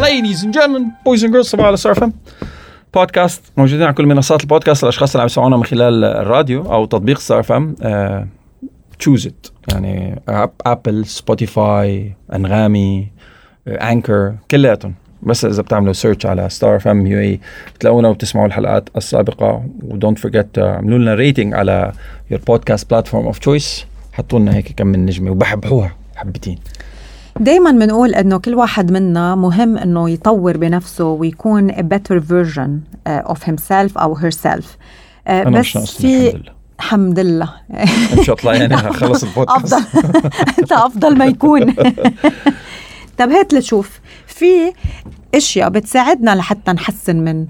Ladies and gentlemen, boys and girls صباح على Star FM podcast موجودين على كل منصات البودكاست الأشخاص اللي عم يسمعونا من خلال الراديو أو تطبيق Star FM choose it يعني Apple Spotify Anghami Anchor كلياتهم. بس إذا بتعملوا search على Star FM UAE بتلاقونا وبتسمعوا الحلقات السابقة. و don't forget اعملوا لنا rating على your podcast platform of choice حطوا لنا هيك كم من نجمة وبحبحوها حبتين دايما بنقول إنه كل واحد منا مهم إنه يطور بنفسه ويكون a better version uh, of himself أو herself. Uh, مش بس في الحمد لله. الحمد لله. إن شاء الله يعني خلص البودكاست. أفضل. انت أفضل ما يكون. طب هات لشوف. في أشياء بتساعدنا لحتى نحسن من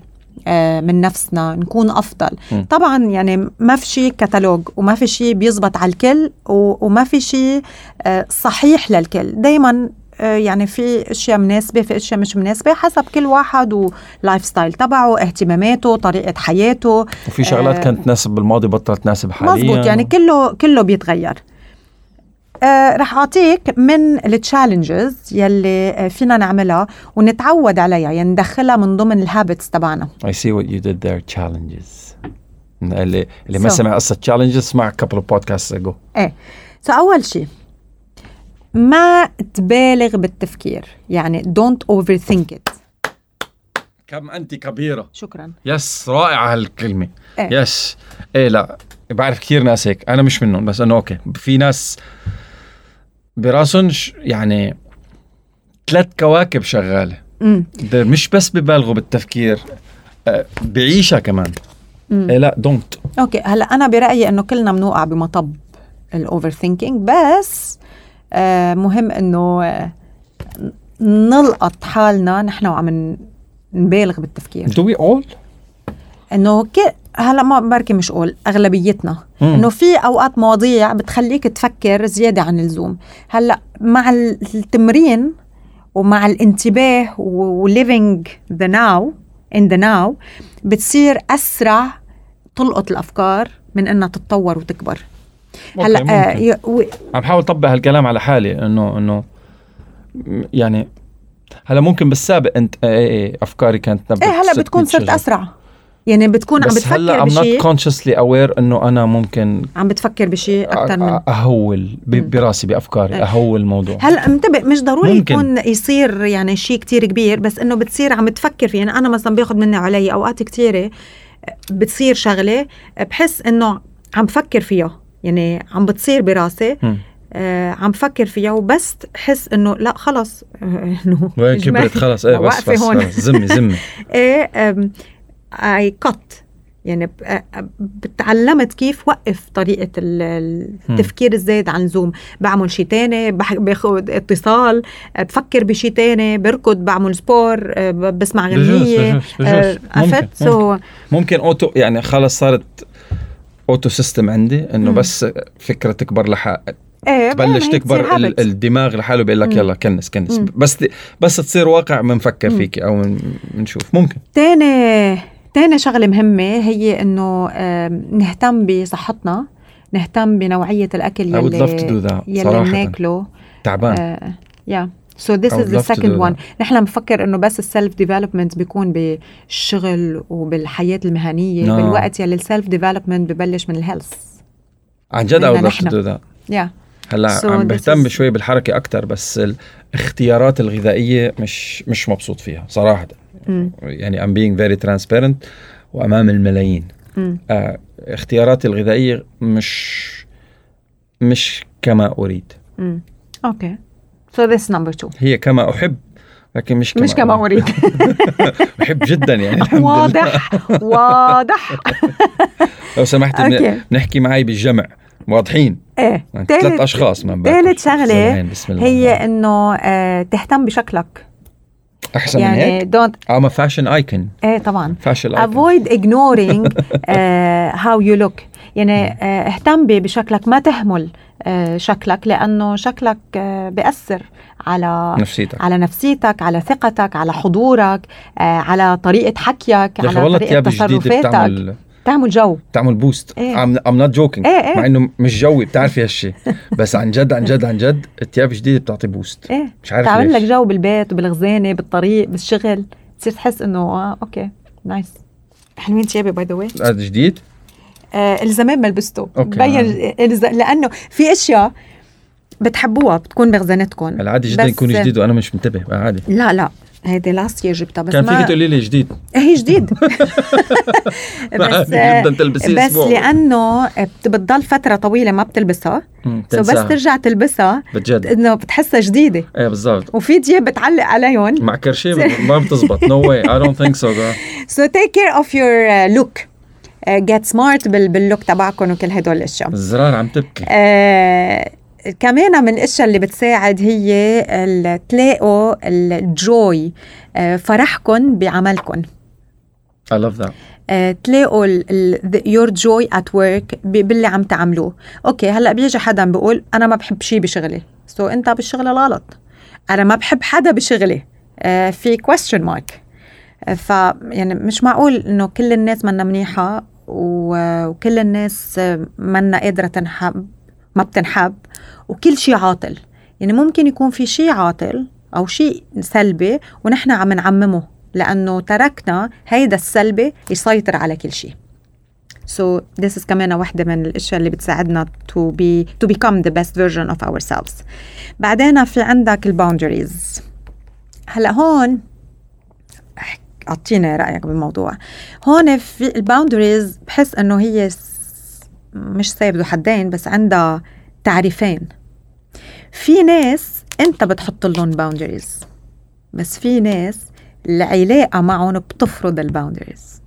من نفسنا نكون أفضل مم. طبعا يعني ما في شيء كتالوج وما في شيء بيزبط على الكل وما في شيء آه، صحيح للكل دايما آه، يعني في أشياء مناسبة في أشياء مش مناسبة حسب كل واحد و lifestyle تبعه اهتماماته طريقة حياته وفي شغلات آه. كانت تناسب بالماضي بطلت تناسب حاليا مزبوط يعني كله كله بيتغير آه رح أعطيك من ال challenges يلي آه، فينا نعملها ونتعود عليها يعني ندخلها من ضمن ال habits تبعنا. I see what you did there challenges. اللي اللي ما So. سمع قصة challenges اسمع couple of podcasts ago. إيه. so أول شيء ما تبالغ بالتفكير يعني don't overthink it. كم أنت كبيرة. شكرا. yes رائعة هالكلمة. إيه. yes. إيه لا بعرف كثير ناس هيك. أنا مش منهم بس انه okay. في ناس براسهم ش- يعني ثلاث كواكب شغالة. ده مش بس ببالغوا بالتفكير آه، بعيشها كمان. إيه لا don't okay هلا أنا برأيي إنه كلنا بنوقع بمطب ال overthinking بس آه مهم إنه آه نلقط حالنا نحن وعم نبالغ بالتفكير. Do we all? إنه. هلا ما بركي مش قول أغلبيتنا. إنه في أوقات مواضيع بتخليك تفكر زيادة عن اللزوم. هلا مع التمرين ومع الانتباه و living the now ان ذا ناو بتصير أسرع تلقط الأفكار من إنها تتطور وتكبر. هلا آه و- عم بحاول أطبق هالكلام على حالي إنه إنه يعني هلا ممكن بالسابق أنت إيه إيه أفكاري كانت إيه هلا بتكون صرت أسرع. يعني بتكون عم بس هلأ بتفكر I'm not بشيء consciously aware إنه أنا ممكن عم بتفكر بشيء أكثر من أهول. براسي بأفكاري إيه. أهول الموضوع هلأ انتبه مش ضروري ممكن. يكون يصير يعني شيء كتير كبير بس إنه بتصير عم تفكر فيه يعني أنا مثلا بياخذ مني علي أوقات كتيرة بتصير شغلة بحس إنه عم بفكر فيها يعني عم بتصير براسي. آه عم بفكر فيها وبس حس إنه لأ خلص إنه كبرت خلص إيه بس بس هون. زمي زمي إيه اي كت يعني بتعلمت كيف وقف طريقة ال- التفكير الزايد عن اللزوم بعمل شيء تاني باخد اتصال بفكر بشيء تاني بركض بعمل سبور بسمع بجوز عرفت ممكن, so ممكن auto يعني خلص صارت auto system عندي إنه. بس فكرة تكبر لح إيه تبلش هي تكبر. الدماغ لحاله بيقول لك. يلا كنس كنس مم. بس بس تصير واقع بنفكر. فيك أو بنشوف ممكن تاني تاني شغلة مهمة هي إنه نهتم بصحتنا نهتم بنوعية الأكل يلي يلي بناكله. تعبان. يا so this I is the second one. نحن بنفكر إنه بس ال self development بيكون بالشغل وبالحياة المهنية No. بالوقت يلي ال self development ببلش من ال health عن جد to نحن. do that. يا هلأ So عم this بهتم is- شوي بالحركة أكثر بس الاختيارات الغذائية مش مش مبسوط فيها صراحة. يعني I'm being very transparent وأمام الملايين. آه اختياراتي الغذائية مش مش كما أريد. okay. so this number 2 هي كما أحب لكن مش كما مش كما أريد. بحب جدا يعني واضح واضح. لو سمحت نحكي معي بالجمع. واضحين؟ إيه. ثلاث أشخاص زلمين، بسم الله. هي إنه آه تهتم بشكلك. أحسن من يعني هيك؟ don't I'm a fashion icon. إيه طبعا. Fashion icon. Avoid ignoring uh, how you look. يعني uh, اهتم بشكلك ما تهمل uh, شكلك لأنه شكلك uh, بيأثر على نفسيتك. على نفسيتك على ثقتك على حضورك uh, على طريقة حكيك على والله طريقة تصرفاتك. بتعمل جو. بتعمل boost إيه. I'm not joking. مع إنه مش جوي بتعرفي هالشيء بس عن جد عن جد عن جد الثياب جديده بتعطي boost إيه. مش عارف تعمل لك جو بالبيت وبالخزانه بالطريق بالشغل. تصير تحس إنه آه okay nice حلوين ثيابي by the way هذا جديد؟ آه الزمان ما لبسته. بين الز... لأنه في أشياء بتحبوها بتكون بخزانتكم العادي جدا يكون جديد وأنا مش منتبه. عادي. لا لا. هيدي last year جبتها بس كان فيك تقولي لي جديد. هي جديد. بس بس لأنه بت- بتضل فترة طويلة ما بتلبسها. so بس. ترجع تلبسها بجد إنه بتحسها جديدة. إيه بالضبط. وفي تياب بتعلق عليهم. مع كرشيه ما بتزبط. no way I don't think so of your uh, look. Uh, get smart بال بال look تبعكم وكل هدول الأشياء. الزرار عم تبكي. آه كمان من الأشياء اللي بتساعد هي تلاقوا ال joy آه فرحكم بعملكم. I love that. آه، تلاقوا joy at work ب- باللي عم تعملوه. okay هلأ بيجي حدا بيقول أنا ما بحب شيء بشغلي. so so أنت بالشغل غلط أنا ما بحب حدا بشغلي. آه، في question mark. آه، ف يعني مش معقول إنه كل الناس منا منيحة و- وكل الناس منا قادرة تنحب ما بتنحب وكل شيء عاطل يعني ممكن يكون في شيء عاطل أو شيء سلبي ونحن عم نعممه لأنه تركنا هيدا السلبي يسيطر على كل شيء So this is كمان واحدة من الأشياء اللي بتساعدنا to be to become the best version of ourselves. بعدين في عندك ال boundaries. هلا هون اعطينا رأيك بالموضوع. هون في ال boundaries بحس إنه هي مش سيف ذو حدين بس عندها تعريفين. في ناس أنت بتحط لهم boundaries بس في ناس العلاقة معهم بتفرض ال boundaries.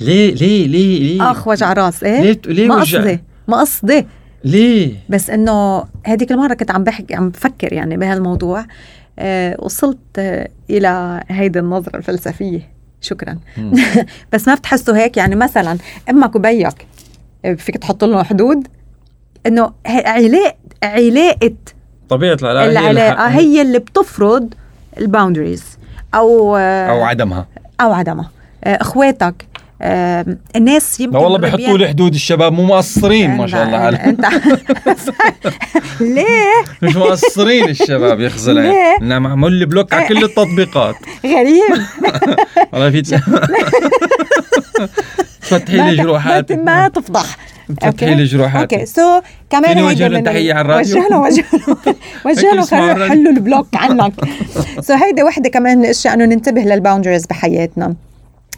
ليه؟ ليه؟ ليه؟ ليه؟ آخ وجع راس. إيه؟ ليه ليه ما؟ قصدي ما قصدي ليه؟ بس إنه هذيك المرة كنت عم بحكي عم بفكر يعني بهالموضوع. آه وصلت آه إلى هيدي النظرة الفلسفية. شكرا. بس ما بتحسوا هيك؟ يعني مثلا أمك وبيك فيك تحط لهم حدود إنه هي- علاقه علاقة طبيعة العلاقة هي العلاقة الحق- هي اللي بتفرض الباوندريز أو آه، أو عدمها. أو عدمها. آه، إخواتك آه، الناس يمكن لا والله بيحطوا لي حدود الشباب مو مقصرين ما شاء الله عليهم. انت ليه؟ مش مقصرين الشباب يخزل ليه؟ انه معمول لي بلوك على كل التطبيقات. غريب. والله في فتحي لي جروحات ما- تفضح. فتحي لي جروحات أوكي. سو كمان وجه تحية ال- على الراديو؟ وجه لهم وجه لهم وجه الراديو. حلوا ال block عنك. so هيدي وحدة كمان من الأشياء إنه ننتبه لل boundaries بحياتنا.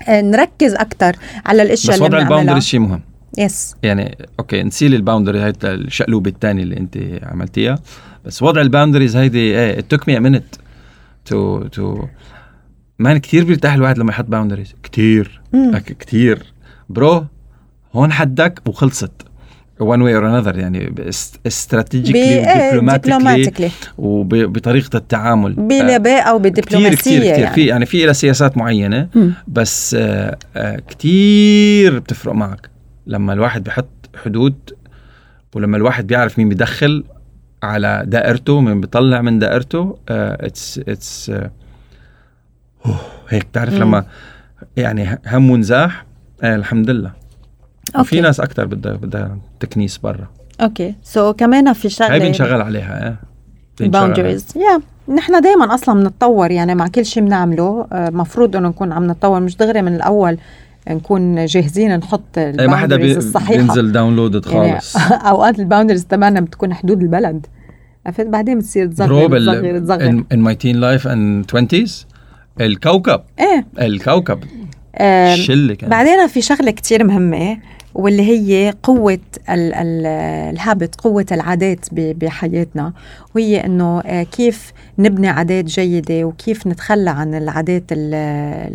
آه، نركز أكثر على الأشياء بس اللي وضع بنعملها. ال boundary شيء مهم. yes يعني okay نسيلي ال boundary هاي الشقلوبة الثانية اللي أنت عملتيها. بس وضع ال boundaries هيدي إيه me a minute to to مان كثير بيرتاح الواحد لما يحط boundaries كثير. كثير. bro هون حدك وخلصت one way or another يعني strategically و diplomatically diplomatically وبطريقه التعامل بلباقة أو كثير بدبلوماسية كثير كثير يعني. في يعني في لها سياسات معينة مم. بس آه، آه، كتير بتفرق معك لما الواحد بيحط حدود ولما الواحد بيعرف مين بيدخل على دائرته مين بيطلع من دائرته it's it's هيك بتعرف. لما يعني هم ونزاح آه الحمد لله وفي okay. ناس أكثر بدها بدها تكنيس لبرا. okay. so كمان في شغله هاي بنشغل عليها إيه. boundaries yeah نحن دائما أصلا بنتطور يعني مع كل شيء بنعمله. آه، مفروض إنه نكون عم نتطور. مش دغري من الأول نكون جاهزين نحط إيه، ما حدا بي- ال boundaries الصحيحة. بينزل downloaded يعني خالص. أوقات ال boundaries تبعنا بتكون حدود البلد. عرفت؟ بعدين بتصير تصغر تصغر تصغر. in, in my teen life and 20s الكوكب. إيه. الكوكب. شله كان بعدين في شغلة كتير مهمة واللي هي قوة ال- ال- ال habit قوة العادات بحياتنا. وهي إنه آه، كيف نبني عادات جيدة وكيف نتخلى عن العادات ال-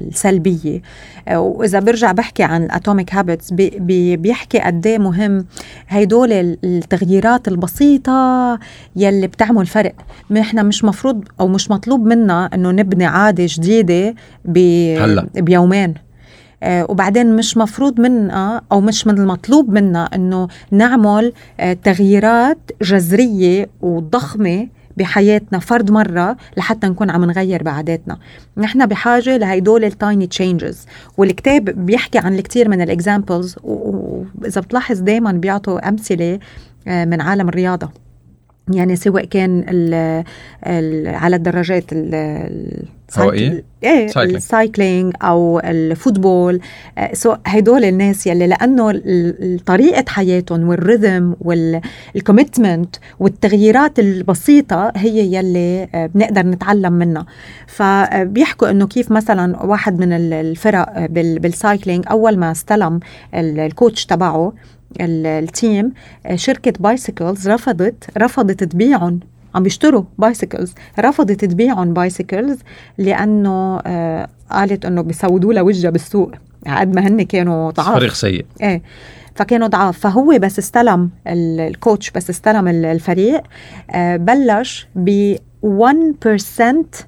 السلبية. آه، وإذا برجع بحكي عن ال atomic habits بيحكي قد إيه مهم هيدول ال- التغييرات البسيطة يلي بتعمل فرق. إحنا مش مفروض أو مش مطلوب منا إنه نبني عادة جديدة. بيومين. وبعدين مش مفروض منا أو مش من المطلوب منا إنه نعمل آه، تغييرات جذرية وضخمة بحياتنا فرد مرة لحتى نكون عم نغير بعاداتنا. نحن بحاجة لهيدول ال tiny changes والكتاب بيحكي عن الكثير من ال examples وإذا بتلاحظ دايما بيعطوا أمثلة آه، من عالم الرياضة. يعني سواء كان ال ال على الدراجات ال هوائية؟ إيه. ال cycling أو ال football آه، so هدول الناس يلي لأنه طريقة حياتهم وال rhythm وال commitment والتغييرات البسيطة هي يلي آه، بنقدر نتعلم منها فبيحكوا إنه كيف مثلا واحد من ال- الفرق آه، بال- بال cycling أول ما استلم ال- ال coach تبعه ال team آه، شركة bicycles رفضت رفضت تبيعهم. عم بيشتروا bicycles رفضت تبيعهم bicycles لأنه آه قالت إنه بيسودوا لها وجهها بالسوق قد ما هن كانوا ضعاف. فريق سيء. إيه. فكانوا ضعاف. فهو بس استلم ال- ال coach بس استلم ال- الفريق آه بلش ب 1%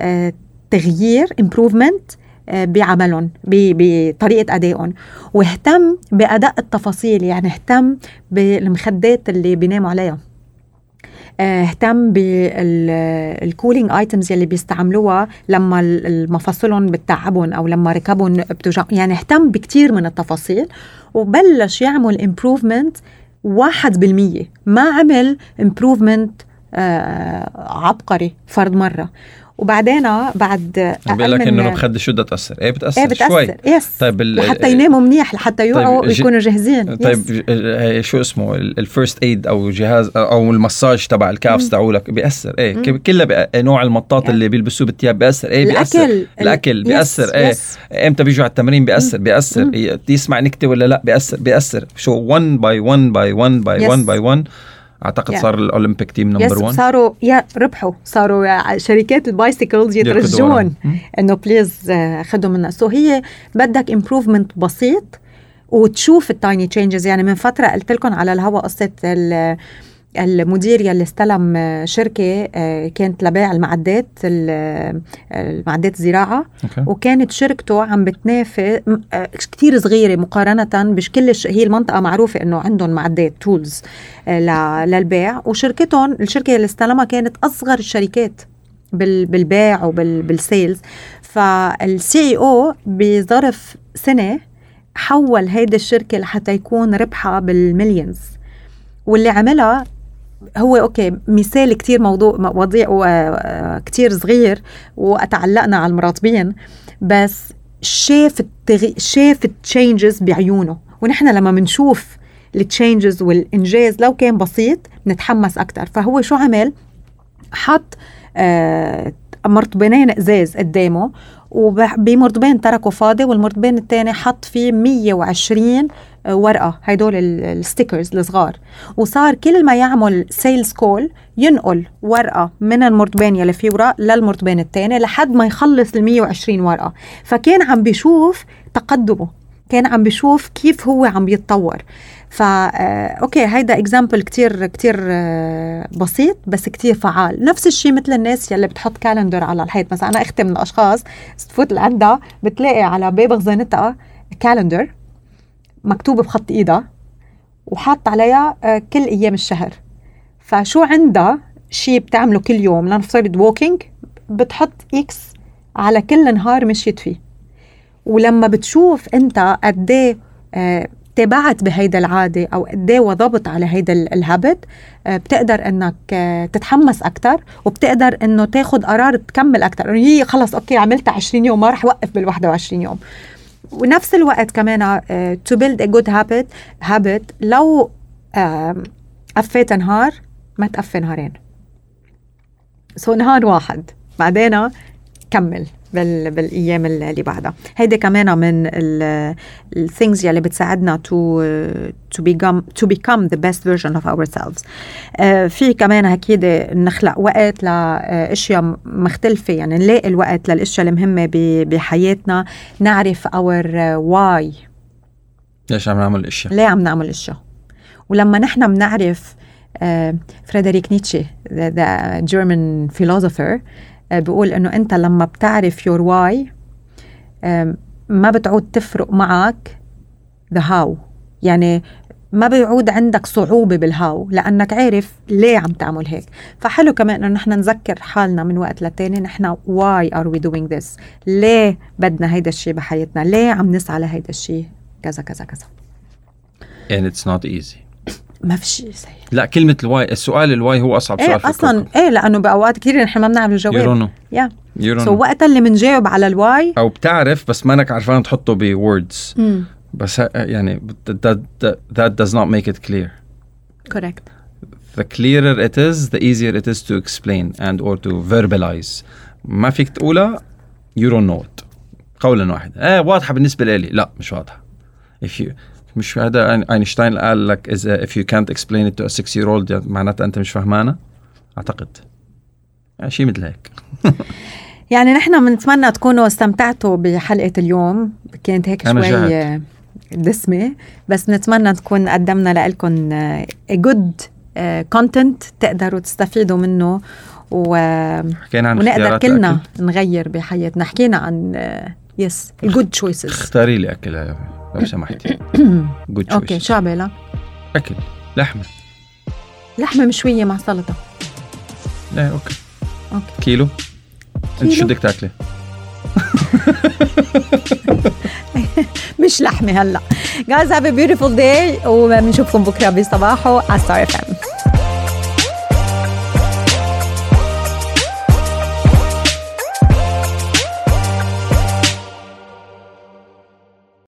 آه تغيير improvement بعملهم بطريقة أدائهم. واهتم بأداء التفاصيل يعني اهتم بالمخدات اللي بيناموا عليها. آه، اهتم بال cooling items يلي بيستعملوها لما ال- المفاصلهم بتتعبهم أو لما ركبهم بتوجع. يعني اهتم بكتير من التفاصيل وبلش يعمل improvement واحد بالمية. ما عمل improvement عبقري فرد مرة. وبعدين بعد بيقول لك إنه المخده شو بدها تأثر؟ إيه بتأثر, إيه بتأثر. شوي. يس طيب ال- وحتى يناموا منيح لحتى يوعوا طيب، ويكونوا جاهزين. طيب يس. آه، شو اسمه؟ الفيرست ايد أو جهاز أو المساج تبع الكافس مم. تبعولك بيأثر. إيه مم. كلها نوع المطاط اللي بيلبسوه بالثياب بيأثر. إيه بيأثر. الأكل. الأكل بيأثر. إيه. إمتى بيجوا على التمرين بيأثر. بيأثر. يسمع نكتة ولا لا؟ بيأثر. بيأثر. شو 1 باي 1 باي 1 باي Yes. 1 باي 1 أعتقد Yeah. صار ال Olympic team number 1 صاروا يا ربحوا. صاروا يا شركات ال bicycles يترجون إنه please آه، خدوا منا so هي بدك improvement بسيط وتشوف ال tiny changes يعني من فترة قلت لكم على الهوا قصة ال- المدير يلي استلم آه، شركة آه، كانت لبيع المعدات ال- المعدات الزراعه okay. وكانت شركته عم بتنافس كثير صغيرة مقارنة مش كل الش... هي المنطقة معروفة إنه عندهم معدات tools للبيع. وشركتهم الشركة اللي استلمها كانت أصغر الشركات بال... بالبيع وبالسيلز فالسي أو بظرف سنة حول هيدي الشركة لحتى يكون ربحها بالمليونز واللي عملها هو أوكي مثال كتير موضوع وضيع وكتير صغير وأتعلقنا على المراطبين بس شاف التغي... شاف التشينجز بعيونه. ونحن لما بنشوف ال changes والإنجاز لو كان بسيط نتحمس أكثر فهو شو عمل؟ حط آه مرطبينين إزاز قدامه ومرطبين تركه فاضي والمرطبين الثاني حط فيه 120 ورقة هدول ال stickers الصغار. وصار كل ما يعمل sales call ينقل ورقة من المرطبين يلي فيه ورق للمرطبين الثاني لحد ما يخلص ال 120 ورقة. فكان عم بيشوف تقدمه كان عم بيشوف كيف هو عم بيتطور فا okay هيدا example كتير كتير آه، بسيط بس كتير فعال. نفس الشيء مثل الناس يلي بتحط calendar على الحيط. مثلا أنا أختي من الأشخاص تفوت لعندها بتلاقي على باب خزانتها calendar مكتوب بخط إيدها وحاط عليها آه، كل أيام الشهر. فشو عندها؟ شيء بتعمله كل يوم. لنفترض walking بتحط X على كل نهار مشيت فيه. ولما بتشوف أنت قد إيه آه، تابعت بهيدا العادة أو قد إيه وظبط على هيدا ال- ال habit آه، بتقدر إنك تتحمس أكتر وبتقدر إنه تاخد قرار تكمل أكتر. إنه هي خلص okay عملتها 20 يوم ما رح وقف بال 21 يوم. ونفس الوقت كمان to build a good habit habit لو وقفيت نهار ما توقفي نهارين. so نهار واحد. بعدين كمل بال بالأيام اللي بعدها. هيدي كمان من ال things يلي بتساعدنا to to become to become the best version of ourselves. آه، في كمان أكيد نخلق وقت لأشياء مختلفة يعني نلاقي الوقت للأشياء المهمة بحياتنا نعرف our why. ليش عم نعمل اشياء ليه عم نعمل اشياء ولما نحن بنعرف آه، فريدريك نيتشه German philosopher آه، بيقول إنه أنت لما بتعرف why آم، ما بتعود تفرق معك the how. يعني ما بيعود عندك صعوبة بالهاو لأنك عارف ليه عم تعمل هيك. فحلو كمان إنه نحن نذكر حالنا من وقت لتاني نحن why are we doing this ليه بدنا هيدا الشيء بحياتنا؟ ليه عم نسعى لهيدا الشيء كذا كذا كذا. And it's not easy. ما في شيء سهل لا كلمة الواي السؤال الواي هو أصعب سؤال إيه الكوكب. إيه لأنه بأوقات كثير نحن ما بنعرف الجواب know. يا don't سو. وقتها اللي بنجاوب على الواي أو بتعرف بس مانك عرفان تحطه بوردز بس ه- يعني that, that, that does not make it clear. كوريكت the clearer it is the easier it is to explain and or to verbalize. ما فيك تقولها you don't know it. قولا واحدا إيه واضحة بالنسبة لي. لا مش واضحة. If you مش هذا أينشتاين قال لك you can't explain it to a six year old يعني معناتها أنت مش فهمانة؟ أعتقد. يعني شيء مثل هيك. يعني نحن بنتمنى تكونوا استمتعتوا بحلقة اليوم. كانت هيك شوي. آه، دسمة. بس نتمنى تكون قدمنا لكم جود كونتنت تقدروا تستفيدوا منه. و... حكينا عن ونقدر كلنا الأكل. نغير بحياتنا. حكينا عن يس الجود تشويسز اختاري لي أكل لو سمحتي جود أوكي شو عبالك؟ أكل. لحمة. لحمة مشوية مع سلطة. لا أوكي. أوكي. كيلو. أنت شو كيلو؟ بدك تاكلي؟ مش لحمة هلأ. guys have a beautiful day وبنشوفكم بكرة بصباحه على ستار اف ام